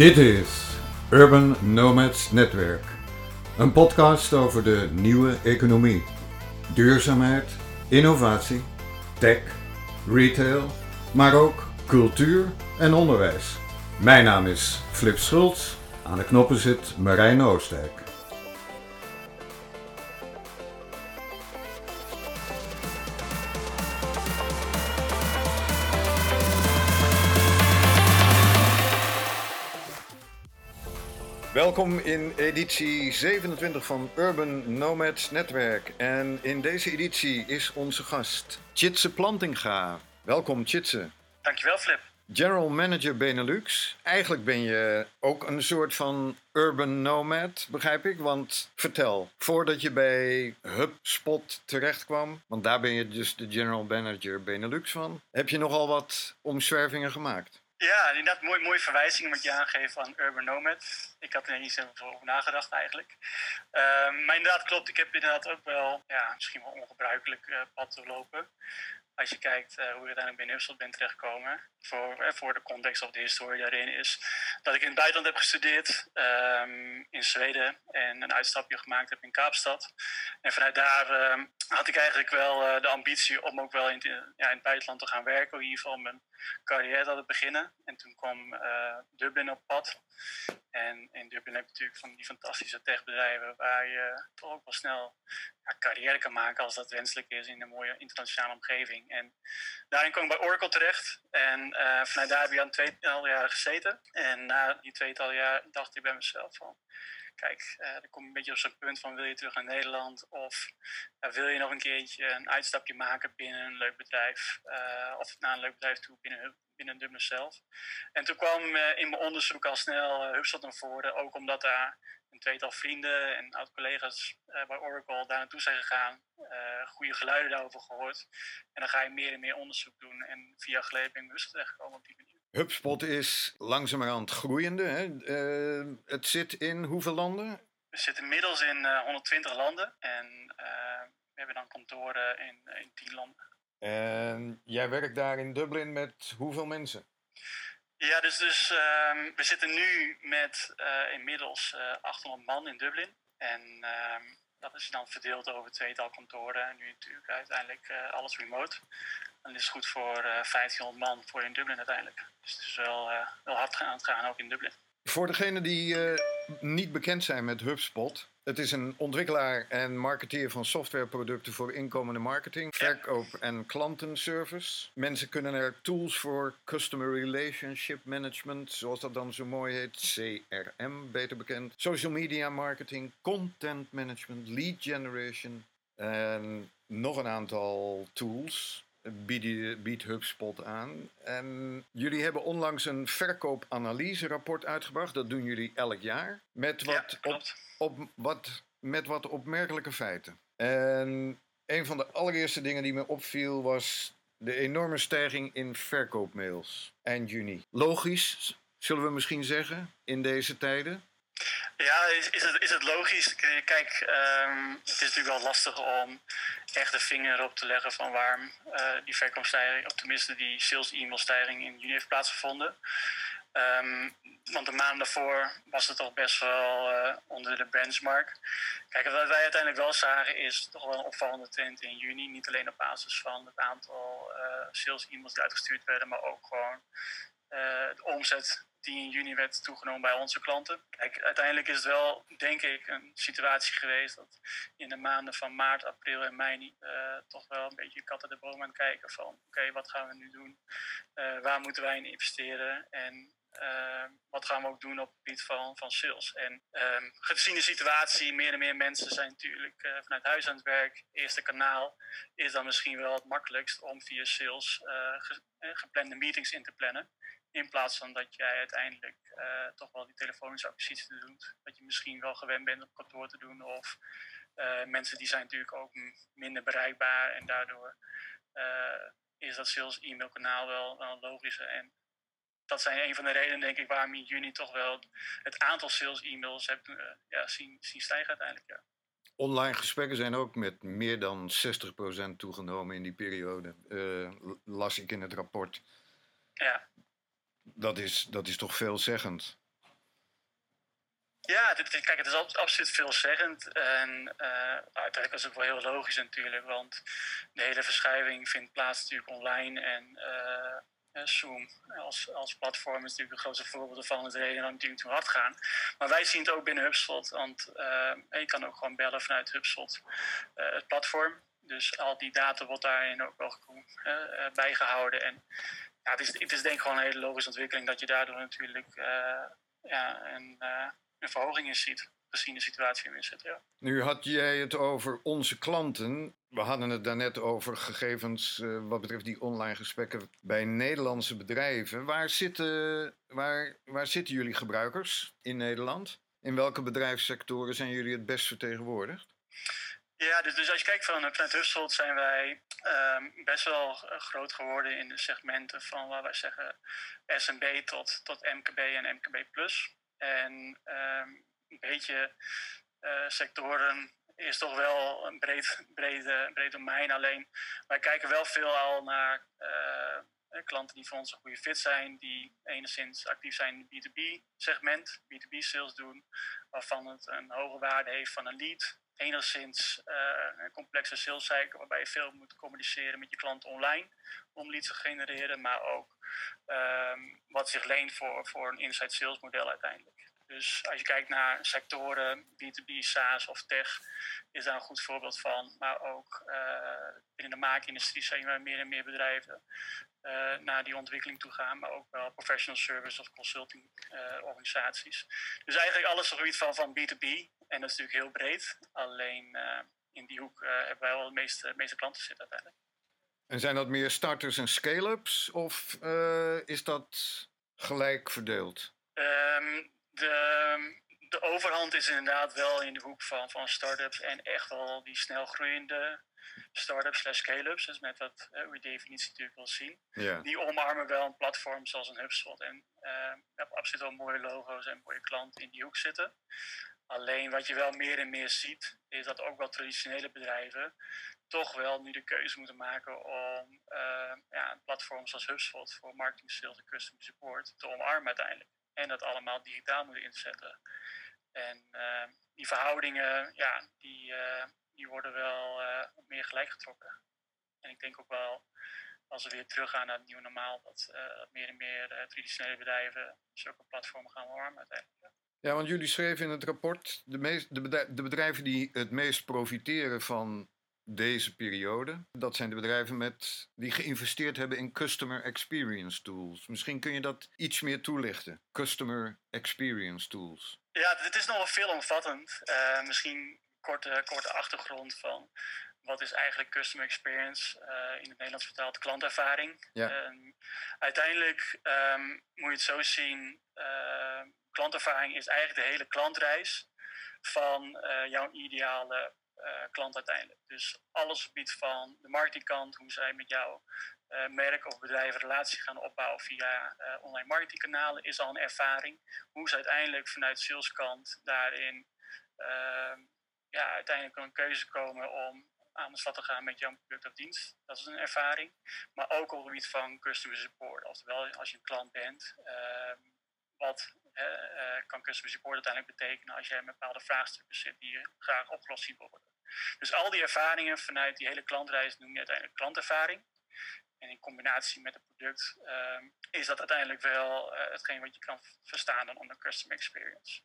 Dit is Urban Nomads Netwerk. Een podcast over de nieuwe economie. Duurzaamheid, innovatie, tech, retail, maar ook cultuur en onderwijs. Mijn naam is Flip Schultz. Aan de knoppen zit Marijn Oostdijk. Welkom in editie 27 van Urban Nomads Netwerk. En in deze editie is onze gast Chitse Plantinga. Welkom Chitse. Dankjewel Flip. General Manager Benelux. Eigenlijk ben je ook een soort van urban nomad, begrijp ik. Want vertel, voordat je bij HubSpot terechtkwam, want daar ben je dus de General Manager Benelux van, heb je nogal wat omzwervingen gemaakt. Ja, inderdaad, mooi, mooie verwijzing wat je aangeeft aan Urban Nomad. Ik had er niet zo over nagedacht eigenlijk. Um, maar inderdaad, klopt. Ik heb inderdaad ook wel, ja, misschien wel ongebruikelijk uh, pad te lopen als je kijkt uh, hoe ik uiteindelijk bij Nufsel ben terechtgekomen, voor, de context of de historie daarin, is dat ik in het buitenland heb gestudeerd, um, in Zweden, en een uitstapje gemaakt heb in Kaapstad. En vanuit daar um, had ik eigenlijk wel uh, de ambitie om ook wel in, ja, in het buitenland te gaan werken, in ieder geval mijn carrière te beginnen. En toen kwam Dublin op pad. En in Dublin heb je natuurlijk van die fantastische techbedrijven waar je toch ook wel snel carrière kan maken als dat wenselijk is in een mooie internationale omgeving. En daarin kwam ik bij Oracle terecht. En uh, vanuit daar heb ik aan tweetal jaar gezeten. En na die tweetal jaar dacht ik bij mezelf van... Kijk, uh, er komt een beetje op zo'n punt van wil je terug naar Nederland of wil je nog een keertje een uitstapje maken binnen een leuk bedrijf uh, of naar een leuk bedrijf toe binnen, binnen Dublin zelf. En toen kwam in mijn onderzoek al snel uh, HubSpot naar voren, ook omdat daar een tweetal vrienden en oud-collega's uh, bij Oracle daar naartoe zijn gegaan. Uh, goede geluiden daarover gehoord. En dan ga je meer en meer onderzoek doen. En via geleden ben ik bewust terechtgekomen op die manier. HubSpot is langzamerhand groeiende. Hè? Uh, het zit in hoeveel landen? We zitten inmiddels in 120 landen. En we hebben dan kantoren in, in 10 landen. En jij werkt daar in Dublin met hoeveel mensen? Ja, dus, dus um, we zitten nu met uh, inmiddels uh, 800 man in Dublin. En um, dat is dan verdeeld over tweetal kantoren. En nu natuurlijk uiteindelijk uh, alles remote. En dat is goed voor 1500 man voor in Dublin uiteindelijk. Dus het is wel, wel hard aan het gaan ook in Dublin. Voor degenen die niet bekend zijn met HubSpot, het is een ontwikkelaar en marketeer van softwareproducten voor inkomende marketing, verkoop en klantenservice. Mensen kunnen er tools voor customer relationship management, zoals dat dan zo mooi heet, CRM, beter bekend, social media marketing, content management, lead generation en nog een aantal tools biedt, HubSpot aan. En jullie hebben onlangs een verkoopanalyse-rapport uitgebracht. Dat doen jullie elk jaar. Met wat, ja, op, op, wat, met wat opmerkelijke feiten. En een van de allereerste dingen die me opviel was de enorme stijging in verkoopmails eind juni. Logisch, zullen we misschien zeggen, in deze tijden. Ja, is, is, het, is het logisch? Kijk, um, het is natuurlijk wel lastig om echt de vinger erop te leggen van waarom uh, die verkoopstijging, of tenminste die sales-e-mailstijging in juni heeft plaatsgevonden. Um, want de maand daarvoor was het toch best wel uh, onder de benchmark. Kijk, wat wij uiteindelijk wel zagen is toch wel een opvallende trend in juni. Niet alleen op basis van het aantal uh, sales-e-mails die uitgestuurd werden, maar ook gewoon de omzet die in juni werd toegenomen bij onze klanten. Kijk, uiteindelijk is het wel, denk ik, een situatie geweest dat in de maanden van maart, april en mei uh, toch wel een beetje katten de boom aan het kijken van oké, wat gaan we nu doen? Uh, waar moeten wij in investeren? En wat gaan we ook doen op het gebied van, van sales? En um, gezien de situatie, meer en meer mensen zijn natuurlijk vanuit huis aan het werk. Eerste kanaal is dan misschien wel het makkelijkst om via sales ge geplande meetings in te plannen. In plaats van dat jij uiteindelijk uh, toch wel die telefonische acquisitie doet. Dat je misschien wel gewend bent op kantoor te doen. Of uh, mensen die zijn natuurlijk ook minder bereikbaar. En daardoor uh, is dat sales e-mail kanaal wel, wel logischer. En dat zijn een van de redenen, denk ik, waarom in juni toch wel het aantal sales e-mails heb ja, zien, zien stijgen uiteindelijk. Ja. Online gesprekken zijn ook met meer dan 60% toegenomen in die periode. las ik in het rapport. Ja dat is, dat is toch veelzeggend. Ja, kijk, het is absoluut veelzeggend. En uh, uiteindelijk is het wel heel logisch natuurlijk, want de hele verschuiving vindt plaats natuurlijk online. En uh, Zoom als, als platform is natuurlijk een grootste voorbeeld ervan. Het reden dat natuurlijk toen hard gaan. Maar wij zien het ook binnen HubSpot, want je kan ook gewoon bellen vanuit HubSpot, het platform. Dus al die data wordt daarin ook wel bijgehouden. En ja, het, is, het is denk ik gewoon een hele logische ontwikkeling dat je daardoor natuurlijk ja, een een verhoging in ziet, gezien de situatie we zitten. Ja. Nu had jij het over onze klanten. We hadden het daarnet over gegevens uh, wat betreft die online gesprekken bij Nederlandse bedrijven. Waar zitten, waar, waar zitten jullie gebruikers in Nederland? In welke bedrijfssectoren zijn jullie het best vertegenwoordigd? Ja, dus, dus als je kijkt van, vanuit Hubspot zijn wij um, best wel groot geworden in de segmenten van waar wij zeggen SMB tot, tot MKB en MKB+. En um, een beetje uh, sectoren is toch wel een breed, brede, breed domein. Alleen wij kijken wel veel al naar klanten die voor ons een goede fit zijn, die enigszins actief zijn in het B2B-segment, B2B-sales doen, waarvan het een hoge waarde heeft van een lead. Enigszins uh, complexe sales cycle waarbij je veel moet communiceren met je klant online om leads te genereren, maar ook um, wat zich leent voor, voor een inside sales model uiteindelijk. Dus als je kijkt naar sectoren, B2B, SaaS of tech, is daar een goed voorbeeld van. Maar ook uh, binnen de maakindustrie zijn er meer en meer bedrijven uh, naar die ontwikkeling toe gaan. Maar ook wel professional service of consulting organisaties. Dus eigenlijk alles op het gebied van, van B2B. En dat is natuurlijk heel breed. Alleen in die hoek hebben wij wel de meeste, meeste klanten zitten uiteindelijk. En zijn dat meer starters en scale-ups of is dat gelijk verdeeld? Um, de, de overhand is inderdaad wel in de hoek van, van start-ups en echt wel die snel groeiende start-ups slash scale-ups. Dus met wat uh, we definitie natuurlijk wel zien. Die omarmen wel een platform zoals een HubSpot. En uh, hebben absoluut wel mooie logo's en mooie klanten in die hoek zitten. Alleen wat je wel meer en meer ziet, is dat ook wel traditionele bedrijven toch wel nu de keuze moeten maken om uh, ja, een platform zoals HubSpot voor marketing, sales en customer support te omarmen uiteindelijk en dat allemaal digitaal moeten inzetten. En uh, die verhoudingen, ja, die, uh, die worden wel uh, meer gelijk getrokken. En ik denk ook wel, als we weer teruggaan naar het nieuwe normaal, dat, dat meer en meer traditionele bedrijven zulke platformen gaan omarmen uiteindelijk. Ja, want jullie schreven in het rapport, de, meest, de bedrijven die het meest profiteren van deze periode. Dat zijn de bedrijven met, die geïnvesteerd hebben in Customer Experience Tools. Misschien kun je dat iets meer toelichten. Customer Experience Tools. Ja, dit is nogal veelomvattend. Uh, misschien korte, korte achtergrond van wat is eigenlijk Customer Experience, uh, in het Nederlands vertaald klantervaring. Ja. Uh, uiteindelijk um, moet je het zo zien, ehm, klantervaring is eigenlijk de hele klantreis van eh, jouw ideale uh, klant uiteindelijk. Dus alles gebied van de marketingkant, hoe zij met jouw uh, merk of bedrijf een relatie gaan opbouwen via uh, online marketingkanalen, is al een ervaring. Hoe ze uiteindelijk vanuit saleskant daarin ehm, ja, uiteindelijk een keuze komen om aan de slag te gaan met jouw product of dienst. Dat is een ervaring. Maar ook op het gebied van customer support. Oftewel, als je een klant bent, ehm, wat uh, kan customer support uiteindelijk betekenen als jij met bepaalde vraagstukken zit die je graag opgelost ziet worden. Dus al die ervaringen vanuit die hele klantreis noem je uiteindelijk klantervaring. En in combinatie met het product um, is dat uiteindelijk wel uh, hetgeen wat je kan verstaan dan onder customer experience.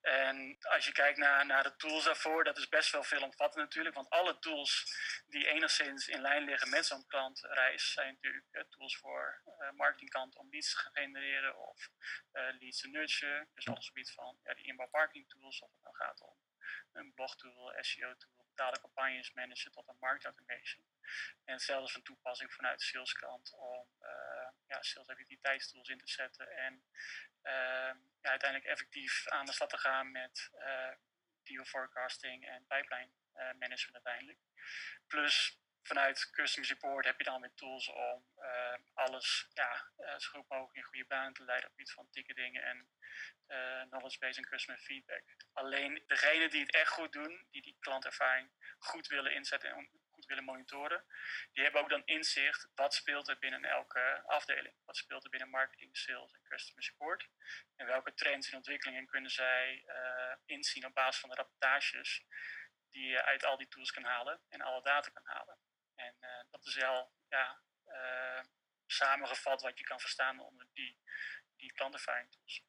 En als je kijkt naar, naar de tools daarvoor, dat is best wel veelomvattend natuurlijk. Want alle tools die enigszins in lijn liggen met zo'n klantreis zijn natuurlijk uh, tools voor uh, marketingkant om leads te genereren of leads te nurturen. Dus alles gebied van ja, die inbound marketing tools, of het nou gaat om een blogtool, SEO-tool betaalde campagnes managen tot een marktautomation. En is van toepassing vanuit de saleskant om uh, ja, sales in te zetten en uh, ja, uiteindelijk effectief aan de slag te gaan met uh, deal forecasting en pipeline management uiteindelijk. Plus vanuit customer support heb je dan weer tools om uh, alles ja, uh, zo goed mogelijk in goede baan te leiden op gebied van ticketing en uh, knowledge base en customer feedback. Alleen degene die het echt goed doen, die die klantervaring goed willen inzetten en goed willen monitoren. Die hebben ook dan inzicht wat speelt er binnen elke afdeling. Wat speelt er binnen marketing, sales en customer support. En welke trends en ontwikkelingen kunnen zij inzien op basis van de rapportages die je uit al die tools kan halen en alle data kan halen. En uh, dat is wel ja, uh, samengevat wat je kan verstaan onder die, die tools.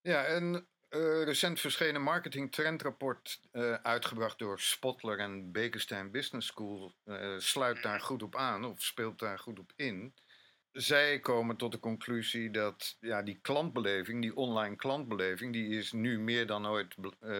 Ja, en uh, recent verschenen marketing trendrapport uitgebracht door Spotler en Bakerstein Business School sluit daar goed op aan of speelt daar goed op in. Zij komen tot de conclusie dat ja, die klantbeleving, die online klantbeleving, die is nu meer dan ooit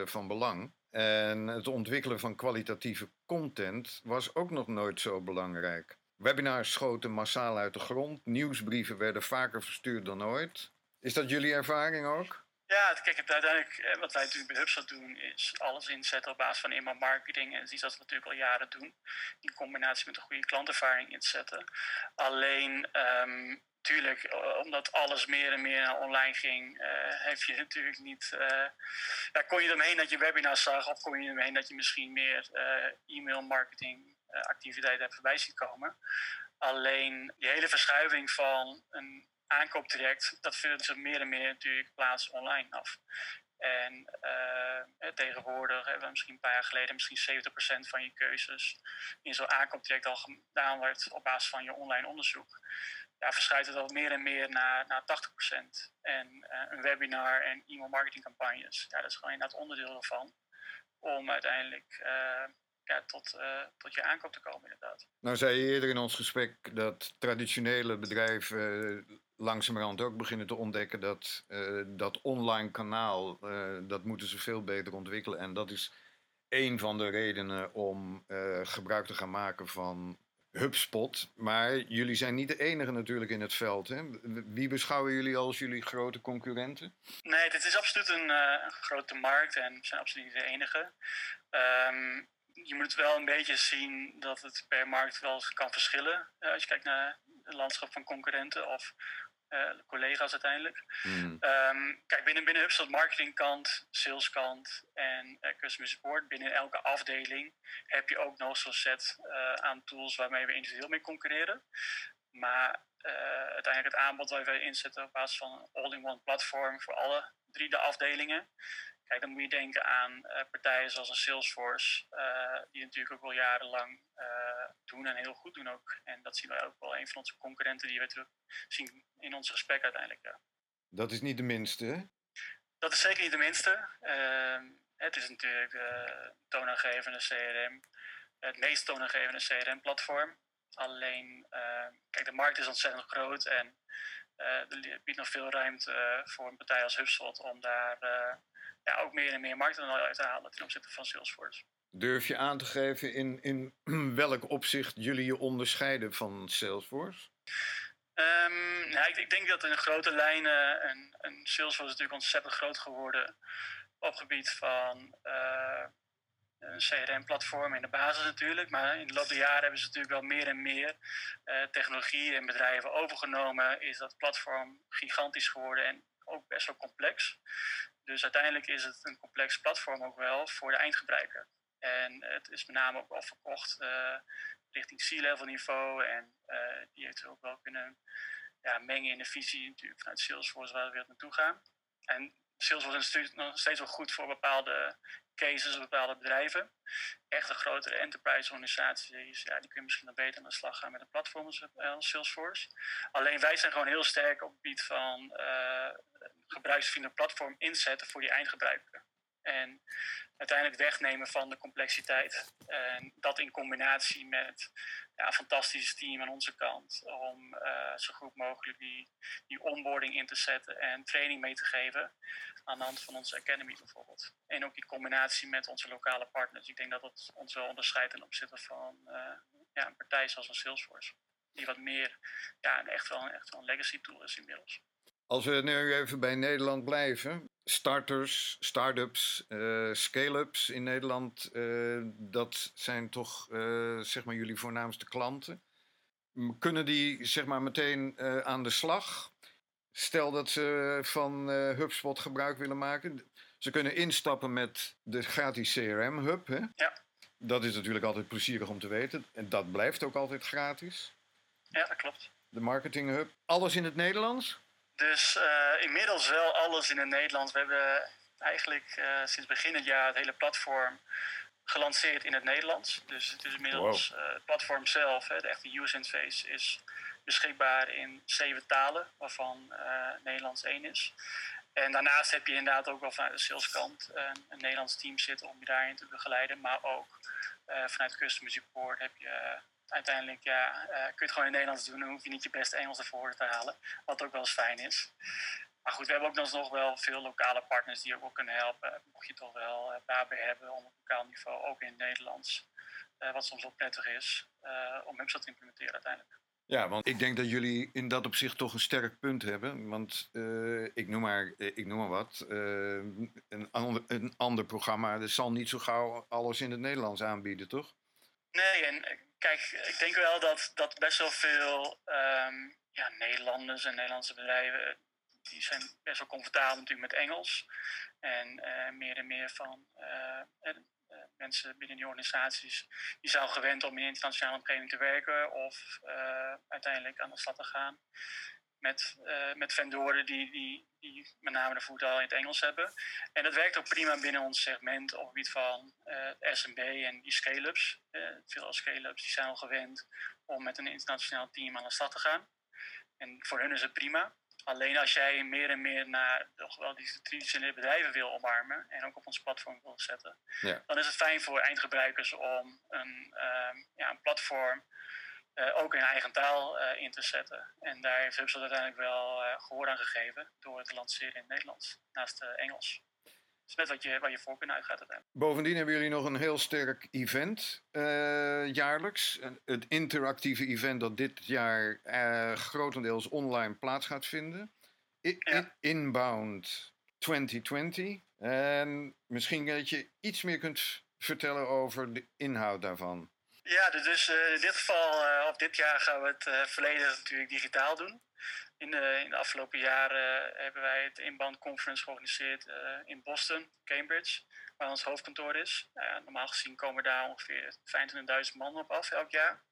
van belang. En het ontwikkelen van kwalitatieve content was ook nog nooit zo belangrijk. Webinars schoten massaal uit de grond, nieuwsbrieven werden vaker verstuurd dan ooit. Is dat jullie ervaring ook? Ja, kijk, uiteindelijk, eh, wat wij natuurlijk bij HubSpot doen, is alles inzetten op basis van inbound marketing. En iets dat we natuurlijk al jaren doen. In combinatie met een goede klantervaring inzetten. Alleen, um, tuurlijk, eh, omdat alles meer en meer online ging, uh, heb je natuurlijk niet. Uh, ja, kon je eromheen dat je webinars zag, of kon je eromheen dat je misschien meer e-mail marketing activiteiten hebt voorbij zien komen. Alleen die hele verschuiving van een aankooptraject, dat vinden ze meer en meer natuurlijk plaats online af. En tegenwoordig hebben we misschien een paar jaar geleden misschien 70% van je keuzes in zo'n aankooptraject al gedaan wordt op basis van je online onderzoek. Ja, verschuift het al meer en meer naar, naar 80%. En uh, een webinar en e-mail marketingcampagnes, ja, dat is gewoon inderdaad onderdeel ervan. Om uiteindelijk uh, ja, tot, uh, tot je aankoop te komen, inderdaad. Nou, zei je eerder in ons gesprek dat traditionele bedrijven langzamerhand ook beginnen te ontdekken dat dat online kanaal, dat moeten ze veel beter ontwikkelen. En dat is een van de redenen om gebruik te gaan maken van HubSpot. Maar jullie zijn niet de enige natuurlijk in het veld. Hè? Wie beschouwen jullie als jullie grote concurrenten? Nee, dit is absoluut een, een grote markt en we zijn absoluut niet de enige. Um, je moet wel een beetje zien dat het per markt wel kan verschillen. als je kijkt naar het landschap van concurrenten of collega's uiteindelijk. Mm. Um, kijk, binnen, binnen HubSpot marketingkant, saleskant en uh, customer support, binnen elke afdeling heb je ook nog zo'n set uh, aan tools waarmee we individueel mee concurreren. Maar uiteindelijk het aanbod waar we inzetten op basis van een all-in-one platform voor alle drie de afdelingen. Kijk, dan moet je denken aan partijen zoals een Salesforce, die natuurlijk ook al jarenlang doen en heel goed doen ook. En dat zien wij ook wel een van onze concurrenten die we terug zien in ons gesprek uiteindelijk. Ja. Dat is niet de minste? Dat is zeker niet de minste. Uh, het is natuurlijk de toonaangevende CRM, het meest toonaangevende CRM-platform. Alleen, uh, kijk, de markt is ontzettend groot en er biedt nog veel ruimte voor een partij als HubSpot om daar eh, ja, ook meer en meer markt uit te halen ten opzichte van Salesforce. Durf je aan te geven in, in welk opzicht jullie je onderscheiden van Salesforce? Um, nou, ik, ik, denk dat in grote lijnen een, een Salesforce is natuurlijk ontzettend groot geworden op gebied van uh, CRM-platform in de basis natuurlijk. Maar in de loop der jaren hebben ze natuurlijk wel meer en meer uh, technologie en bedrijven overgenomen. Is dat platform gigantisch geworden en ook best wel complex. Dus uiteindelijk is het een complex platform ook wel voor de eindgebruiker. En het is met name ook wel verkocht uh, richting C-level niveau. En die heeft ook wel kunnen ja, mengen in de visie natuurlijk vanuit Salesforce waar we weer naartoe gaan. En Salesforce is natuurlijk nog steeds wel goed voor bepaalde cases, bepaalde bedrijven. Echt een grotere enterprise organisaties, ja, die kunnen misschien nog beter aan de slag gaan met een platform als, Salesforce. Alleen wij zijn gewoon heel sterk op het gebied van uh, gebruiksvriendelijk platform inzetten voor die eindgebruiker. En uiteindelijk wegnemen van de complexiteit. En dat in combinatie met ja, een fantastisch team aan onze kant. Om uh, zo goed mogelijk die, die onboarding in te zetten en training mee te geven. Aan de hand van onze Academy bijvoorbeeld. En ook die combinatie met onze lokale partners. Ik denk dat dat ons wel onderscheidt ten opzichte van uh, ja, een partij zoals een Salesforce. Die wat meer ja, echt, wel, echt wel een legacy tool is inmiddels. Als we nu even bij Nederland blijven. Starters, start-ups, uh, scale-ups in Nederland, uh, dat zijn toch uh, zeg maar jullie voornaamste klanten. Kunnen die zeg maar meteen aan de slag? Stel dat ze van HubSpot gebruik willen maken. Ze kunnen instappen met de gratis CRM-hub. Ja. Dat is natuurlijk altijd plezierig om te weten. En dat blijft ook altijd gratis. Ja, dat klopt. De Marketing Hub. Alles in het Nederlands? Dus uh, inmiddels wel alles in het Nederlands. We hebben eigenlijk uh, sinds begin het jaar het hele platform gelanceerd in het Nederlands. Dus het is inmiddels wow. uh, het platform zelf, hè, de echte user interface, is beschikbaar in zeven talen, waarvan Nederlands één is. En daarnaast heb je inderdaad ook wel vanuit de saleskant een, een Nederlands team zitten om je daarin te begeleiden. Maar ook vanuit customer support heb je uiteindelijk ja, uh, kun je het gewoon in Nederlands doen. Dan hoef je niet je beste Engels ervoor te halen. Wat ook wel eens fijn is. Maar goed, we hebben ook nog wel veel lokale partners die ook kunnen helpen. Mocht je toch wel uh, hebben op lokaal niveau, ook in het Nederlands. Uh, wat soms wel prettig is om HubSpot te implementeren uiteindelijk. Ja, want ik denk dat jullie in dat opzicht toch een sterk punt hebben. Want ik, noem maar, ik noem maar wat. een, ander, een ander programma dat zal niet zo gauw alles in het Nederlands aanbieden, toch? Nee, en kijk, ik denk wel dat, dat best wel veel um, ja, Nederlanders en Nederlandse bedrijven, die zijn best wel comfortabel natuurlijk met Engels. En uh, meer en meer van mensen binnen die organisaties, die zijn gewend om in internationale omgeving te werken of uiteindelijk aan de slag te gaan met, uh, met vendoren die, die, die met name de voet al in het Engels hebben. En dat werkt ook prima binnen ons segment op het gebied van uh, eh, SMB en die scale-ups. Uh, veel scale-ups die zijn al gewend om met een internationaal team aan de slag te gaan. En voor hun is het prima. Alleen als jij meer en meer naar toch wel die traditionele bedrijven wil omarmen en ook op ons platform wil zetten, ja. dan is het fijn voor eindgebruikers om een, ja, een platform ook in eigen taal uh, in te zetten. En daar heeft HubSpot uiteindelijk wel uh, gehoor aan gegeven door het te lanceren in het Nederlands, naast Engels. Dus net wat je, waar je voorkeur uitgaat uiteindelijk. Bovendien hebben jullie nog een heel sterk event jaarlijks. Het interactieve event dat dit jaar grotendeels online plaats gaat vinden. I ja. Inbound 2020. En misschien dat je iets meer kunt vertellen over de inhoud daarvan. Ja, dus uh, in dit geval, uh, op dit jaar gaan we het uh, volledig natuurlijk digitaal doen. In de, in de afgelopen jaren hebben wij het Inbound Conference georganiseerd in Boston, Cambridge, waar ons hoofdkantoor is. Nou normaal gezien komen daar ongeveer 25.000 man op af elk jaar.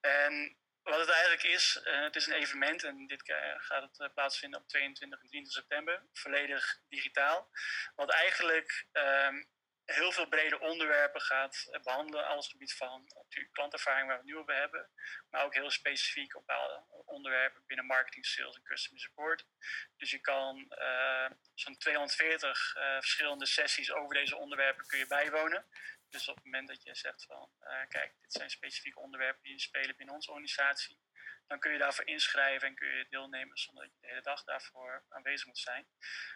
En wat het eigenlijk is, het is een evenement en dit gaat het plaatsvinden op 22 en 23 september, volledig digitaal. Wat eigenlijk um, heel veel brede onderwerpen gaat behandelen. Alles gebied van natuurlijk klantervaring waar we het nu over hebben. Maar ook heel specifiek op bepaalde onderwerpen binnen marketing, sales en customer support. Dus je kan uh, zo'n 240 uh, verschillende sessies over deze onderwerpen kun je bijwonen. Dus op het moment dat je zegt van, uh, kijk, dit zijn specifieke onderwerpen die spelen binnen onze organisatie dan kun je daarvoor inschrijven en kun je deelnemen zonder dat je de hele dag daarvoor aanwezig moet zijn.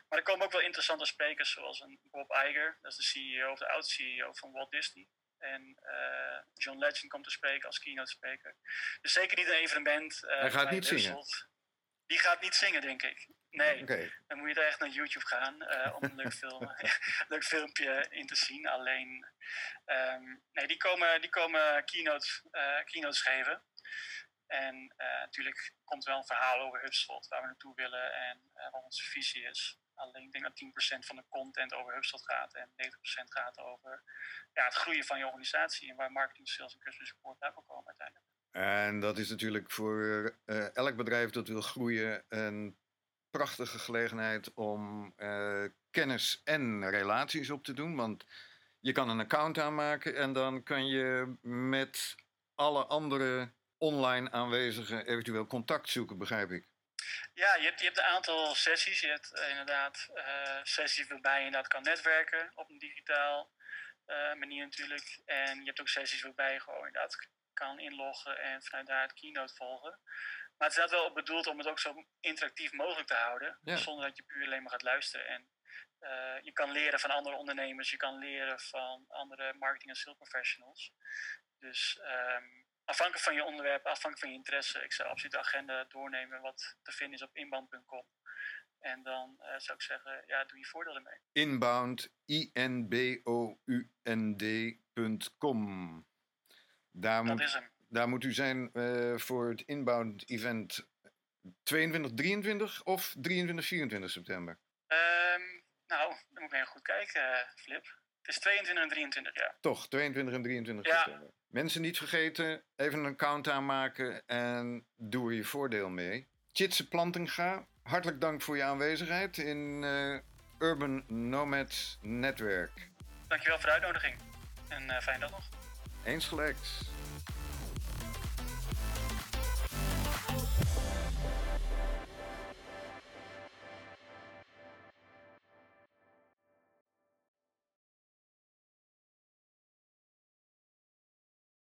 Maar er komen ook wel interessante sprekers zoals een Bob Iger, dat is de CEO of de oud-CEO van Walt Disney. En uh, John Legend komt te spreken als keynote spreker. Dus zeker niet een evenement. Uh, Hij gaat niet zingen? Die gaat niet zingen, denk ik. Nee, okay. dan moet je er echt naar YouTube gaan uh, om een leuk, film, leuk filmpje in te zien. Alleen, um, nee, die komen, die komen keynotes, keynotes geven. En uh, natuurlijk komt wel een verhaal over HubSpot, waar we naartoe willen en uh, wat onze visie is. Alleen ik denk dat 10% van de content over HubSpot gaat en 90% gaat over ja, het groeien van je organisatie en waar marketing, sales en customer support bij komen uiteindelijk. En dat is natuurlijk voor uh, elk bedrijf dat wil groeien een prachtige gelegenheid om kennis en relaties op te doen. Want je kan een account aanmaken en dan kan je met alle andere online aanwezigen eventueel contact zoeken, begrijp ik. Ja, je hebt, je hebt een aantal sessies. Je hebt uh, inderdaad uh, sessies waarbij je inderdaad kan netwerken op een digitaal uh, manier natuurlijk. En je hebt ook sessies waarbij je gewoon inderdaad kan inloggen en vanuit daar het keynote volgen. Maar het is inderdaad wel bedoeld om het ook zo interactief mogelijk te houden. Ja. Zonder dat je puur alleen maar gaat luisteren. En je kan leren van andere ondernemers. Je kan leren van andere marketing- en sales professionals. Dus um, afhankelijk van je onderwerp, afhankelijk van je interesse, ik zou absoluut de agenda doornemen wat te vinden is op inbound.com. En dan uh, zou ik zeggen, ja, doe je voordeel ermee. Inbound, I-N-B-O-U-N-D.com. Daar dat moet, is hem. Daar moet u zijn uh, voor het inbound event 22, 23 of 23, 24 september? Um, nou, dan moet ik even goed kijken, Flip. Het is 22 en 23, ja. Toch, 22 en 23 Ja. september. Mensen niet vergeten, even een account aanmaken en doe er je voordeel mee. Chitse Plantinga, hartelijk dank voor je aanwezigheid in eh, Urban Nomads Netwerk. Dankjewel voor de uitnodiging. En eh fijne dag nog. Eens gelijks.